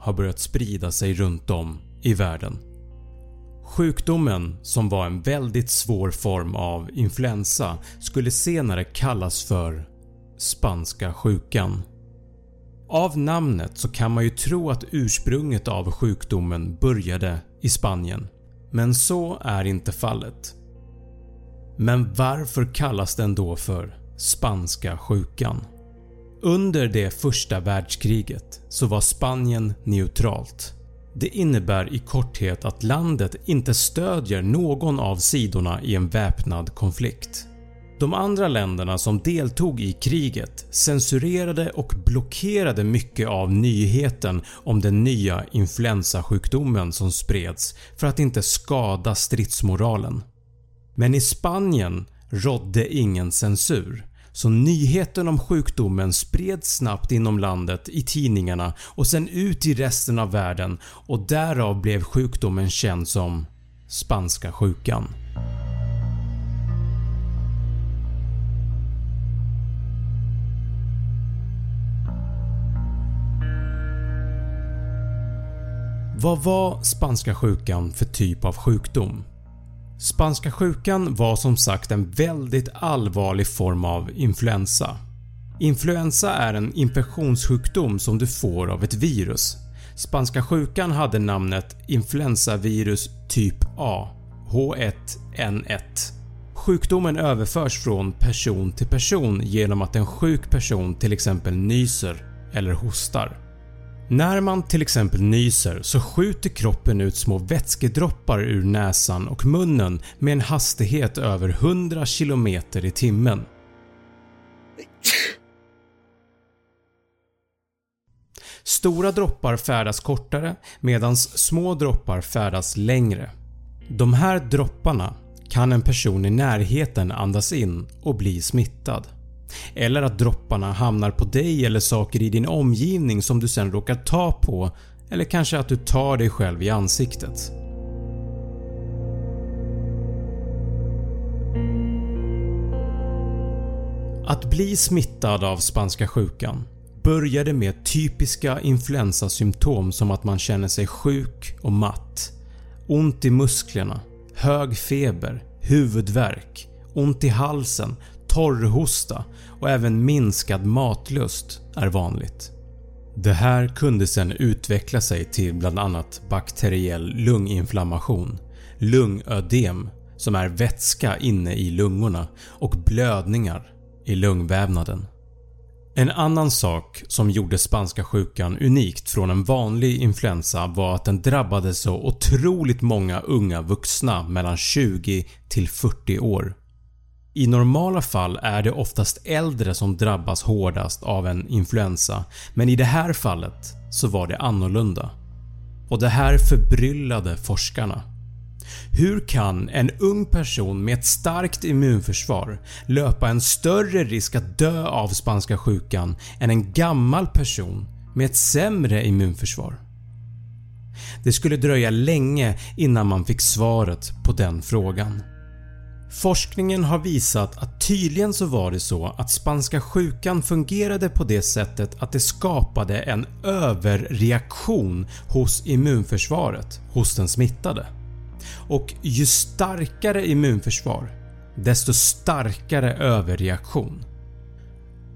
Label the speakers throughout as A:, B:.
A: har börjat sprida sig runt om i världen. Sjukdomen som var en väldigt svår form av influensa skulle senare kallas för “spanska sjukan”. Av namnet så kan man ju tro att ursprunget av sjukdomen började i Spanien, men så är inte fallet. Men varför kallas den då för “spanska sjukan”? Under det första världskriget så var Spanien neutralt. Det innebär i korthet att landet inte stödjer någon av sidorna i en väpnad konflikt. De andra länderna som deltog i kriget censurerade och blockerade mycket av nyheten om den nya influensasjukdomen som spreds för att inte skada stridsmoralen. Men i Spanien rådde ingen censur så nyheten om sjukdomen spreds snabbt inom landet i tidningarna och sen ut i resten av världen och därav blev sjukdomen känd som “spanska sjukan”. Vad var spanska sjukan för typ av sjukdom? Spanska sjukan var som sagt en väldigt allvarlig form av influensa. Influensa är en infektionssjukdom som du får av ett virus. Spanska sjukan hade namnet influensavirus typ A H1N1. Sjukdomen överförs från person till person genom att en sjuk person till exempel nyser eller hostar. När man till exempel nyser så skjuter kroppen ut små vätskedroppar ur näsan och munnen med en hastighet över 100 km i timmen. Stora droppar färdas kortare medan små droppar färdas längre. De här dropparna kan en person i närheten andas in och bli smittad. Eller att dropparna hamnar på dig eller saker i din omgivning som du sen råkar ta på eller kanske att du tar dig själv i ansiktet. Att bli smittad av spanska sjukan började med typiska influensasymptom som att man känner sig sjuk och matt, ont i musklerna, hög feber, huvudvärk, ont i halsen, torrhosta och även minskad matlust är vanligt. Det här kunde sen utveckla sig till bland annat bakteriell lunginflammation, lungödem som är vätska inne i lungorna och blödningar i lungvävnaden. En annan sak som gjorde spanska sjukan unikt från en vanlig influensa var att den drabbade så otroligt många unga vuxna mellan 20 till 40 år. I normala fall är det oftast äldre som drabbas hårdast av en influensa men i det här fallet så var det annorlunda. Och det här förbryllade forskarna. Hur kan en ung person med ett starkt immunförsvar löpa en större risk att dö av spanska sjukan än en gammal person med ett sämre immunförsvar? Det skulle dröja länge innan man fick svaret på den frågan. Forskningen har visat att tydligen så var det så att spanska sjukan fungerade på det sättet att det skapade en överreaktion hos immunförsvaret hos den smittade. Och ju starkare immunförsvar desto starkare överreaktion.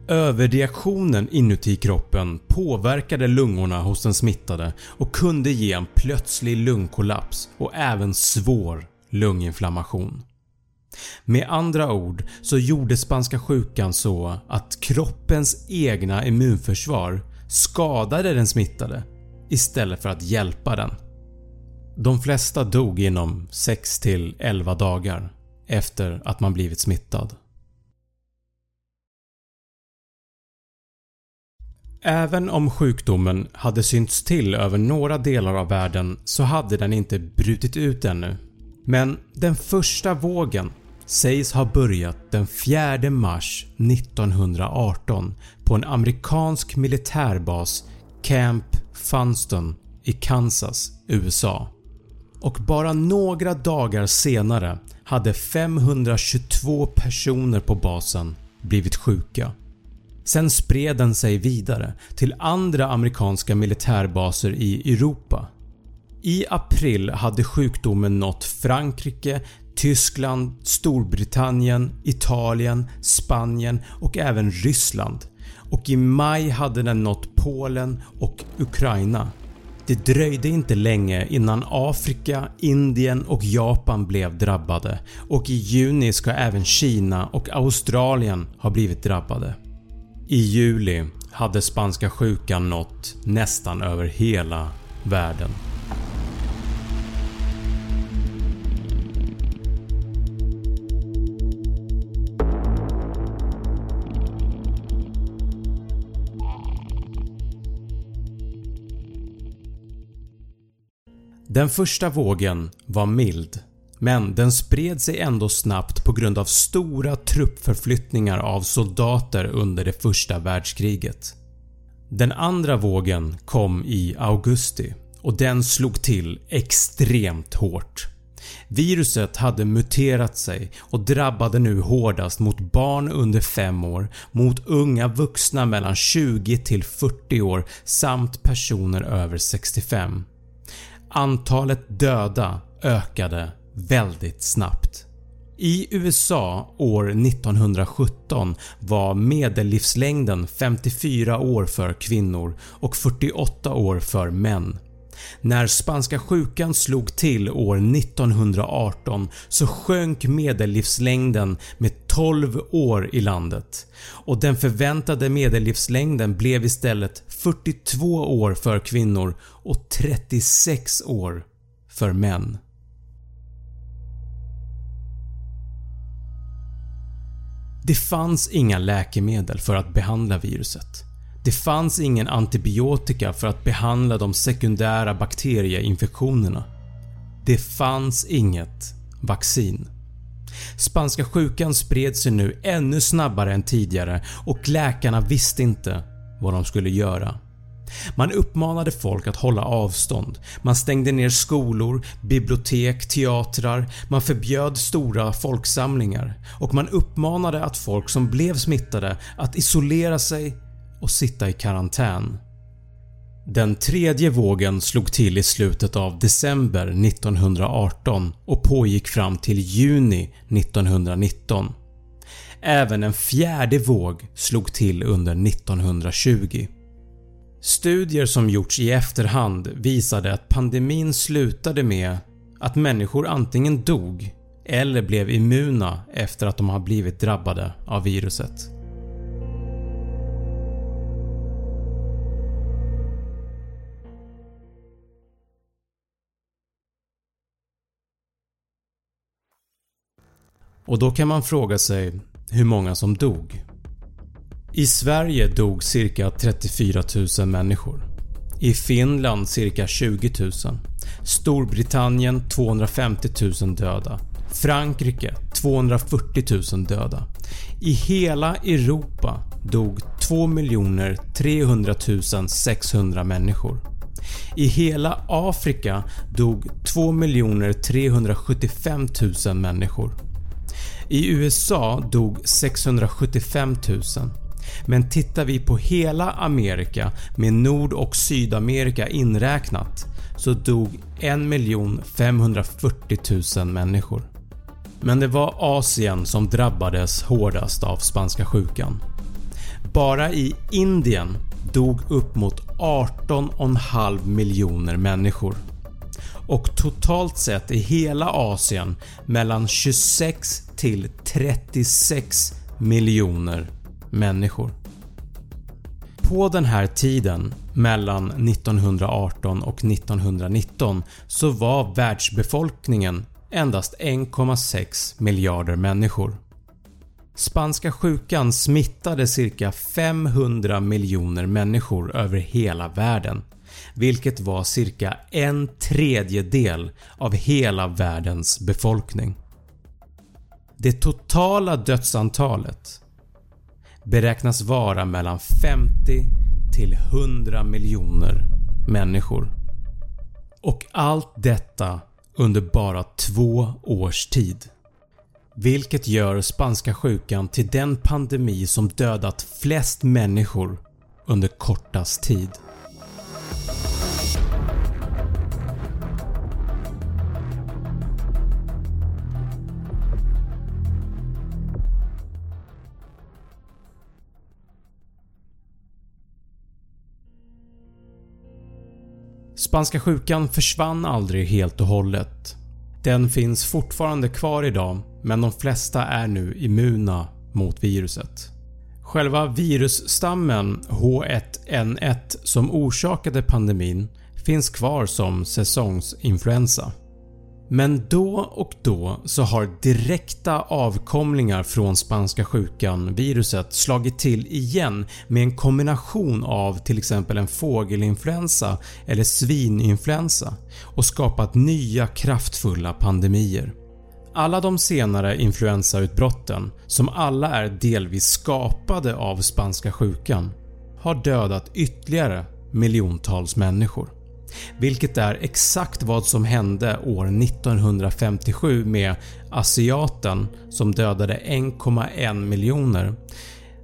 A: Överreaktionen inuti kroppen påverkade lungorna hos den smittade och kunde ge en plötslig lungkollaps och även svår lunginflammation. Med andra ord så gjorde spanska sjukan så att kroppens egna immunförsvar skadade den smittade istället för att hjälpa den. De flesta dog inom 6-11 dagar efter att man blivit smittad. Även om sjukdomen hade synts till över några delar av världen så hade den inte brutit ut ännu. Men den första vågen sägs ha börjat den 4 mars 1918 på en amerikansk militärbas Camp Funston i Kansas, USA. Och bara några dagar senare hade 522 personer på basen blivit sjuka. Sen spred den sig vidare till andra amerikanska militärbaser i Europa. I april hade sjukdomen nått Frankrike, Tyskland, Storbritannien, Italien, Spanien och även Ryssland och i maj hade den nått Polen och Ukraina. Det dröjde inte länge innan Afrika, Indien och Japan blev drabbade och i juni ska även Kina och Australien ha blivit drabbade. I juli hade spanska sjukan nått nästan över hela världen. Den första vågen var mild men den spred sig ändå snabbt på grund av stora truppförflyttningar av soldater under det första världskriget. Den andra vågen kom i augusti och den slog till extremt hårt. Viruset hade muterat sig och drabbade nu hårdast mot barn under 5 år, mot unga vuxna mellan 20 till 40 år samt personer över 65. Antalet döda ökade väldigt snabbt. I USA år 1917 var medellivslängden 54 år för kvinnor och 48 år för män. När spanska sjukan slog till år 1918 så sjönk medellivslängden med 12 år i landet och den förväntade medellivslängden blev istället 42 år för kvinnor och 36 år för män. Det fanns inga läkemedel för att behandla viruset. Det fanns ingen antibiotika för att behandla de sekundära bakterieinfektionerna. Det fanns inget vaccin. Spanska sjukan spred sig nu ännu snabbare än tidigare och läkarna visste inte vad de skulle göra. Man uppmanade folk att hålla avstånd, man stängde ner skolor, bibliotek, teatrar, man förbjöd stora folksamlingar och man uppmanade att folk som blev smittade att isolera sig och sitta i karantän. Den tredje vågen slog till i slutet av december 1918 och pågick fram till juni 1919. Även en fjärde våg slog till under 1920. Studier som gjorts i efterhand visade att pandemin slutade med att människor antingen dog eller blev immuna efter att de har blivit drabbade av viruset. Och då kan man fråga sig hur många som dog. I Sverige dog cirka 34 000 människor. I Finland cirka 20 000. Storbritannien 250 000 döda. Frankrike 240 000 döda. I hela Europa dog 2 300 600 människor. I hela Afrika dog 2 375 000 människor. I USA dog 675 000 men tittar vi på hela Amerika med Nord och Sydamerika inräknat så dog 1 540 000 människor. Men det var Asien som drabbades hårdast av spanska sjukan. Bara i Indien dog upp mot 18,5 miljoner människor och totalt sett i hela Asien mellan 26 till 36 miljoner människor. På den här tiden mellan 1918 och 1919 så var världsbefolkningen endast 1,6 miljarder människor. Spanska sjukan smittade cirka 500 miljoner människor över hela världen vilket var cirka en tredjedel av hela världens befolkning. Det totala dödsantalet beräknas vara mellan 50 till 100 miljoner människor. Och allt detta under bara två års tid. Vilket gör spanska sjukan till den pandemi som dödat flest människor under kortast tid. Spanska sjukan försvann aldrig helt och hållet. Den finns fortfarande kvar idag men de flesta är nu immuna mot viruset. Själva virusstammen H1N1 som orsakade pandemin finns kvar som säsongsinfluensa. Men då och då så har direkta avkomlingar från spanska sjukan viruset slagit till igen med en kombination av till exempel en fågelinfluensa eller svininfluensa och skapat nya kraftfulla pandemier. Alla de senare influensautbrotten, som alla är delvis skapade av spanska sjukan, har dödat ytterligare miljontals människor vilket är exakt vad som hände år 1957 med asiaten som dödade 1,1 miljoner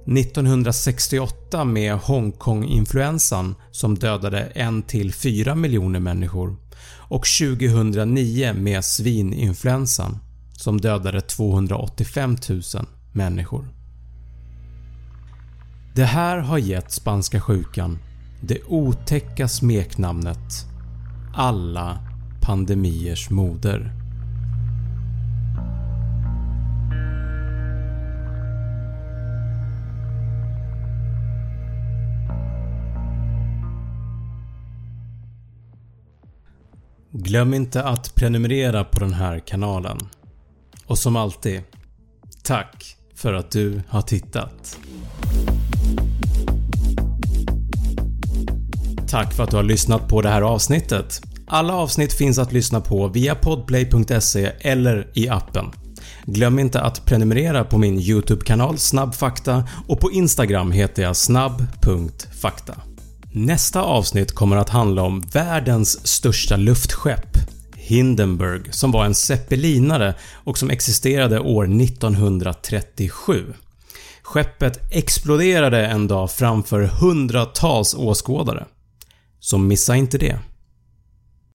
A: 1968 med Hongkong-influensan som dödade 1-4 miljoner människor och 2009 med svininfluensan som dödade 285 000 människor. Det här har gett spanska sjukan det otäcka smeknamnet “Alla pandemiers moder”. Glöm inte att prenumerera på den här kanalen. Och som alltid, tack för att du har tittat. Tack för att du har lyssnat på det här avsnittet. Alla avsnitt finns att lyssna på via podplay.se eller i appen. Glöm inte att prenumerera på min YouTube-kanal Snabbfakta och på Instagram heter jag snabb.fakta. Nästa avsnitt kommer att handla om världens största luftskepp Hindenburg som var en zeppelinare och som existerade år 1937. Skeppet exploderade en dag framför hundratals åskådare. Så missa inte det.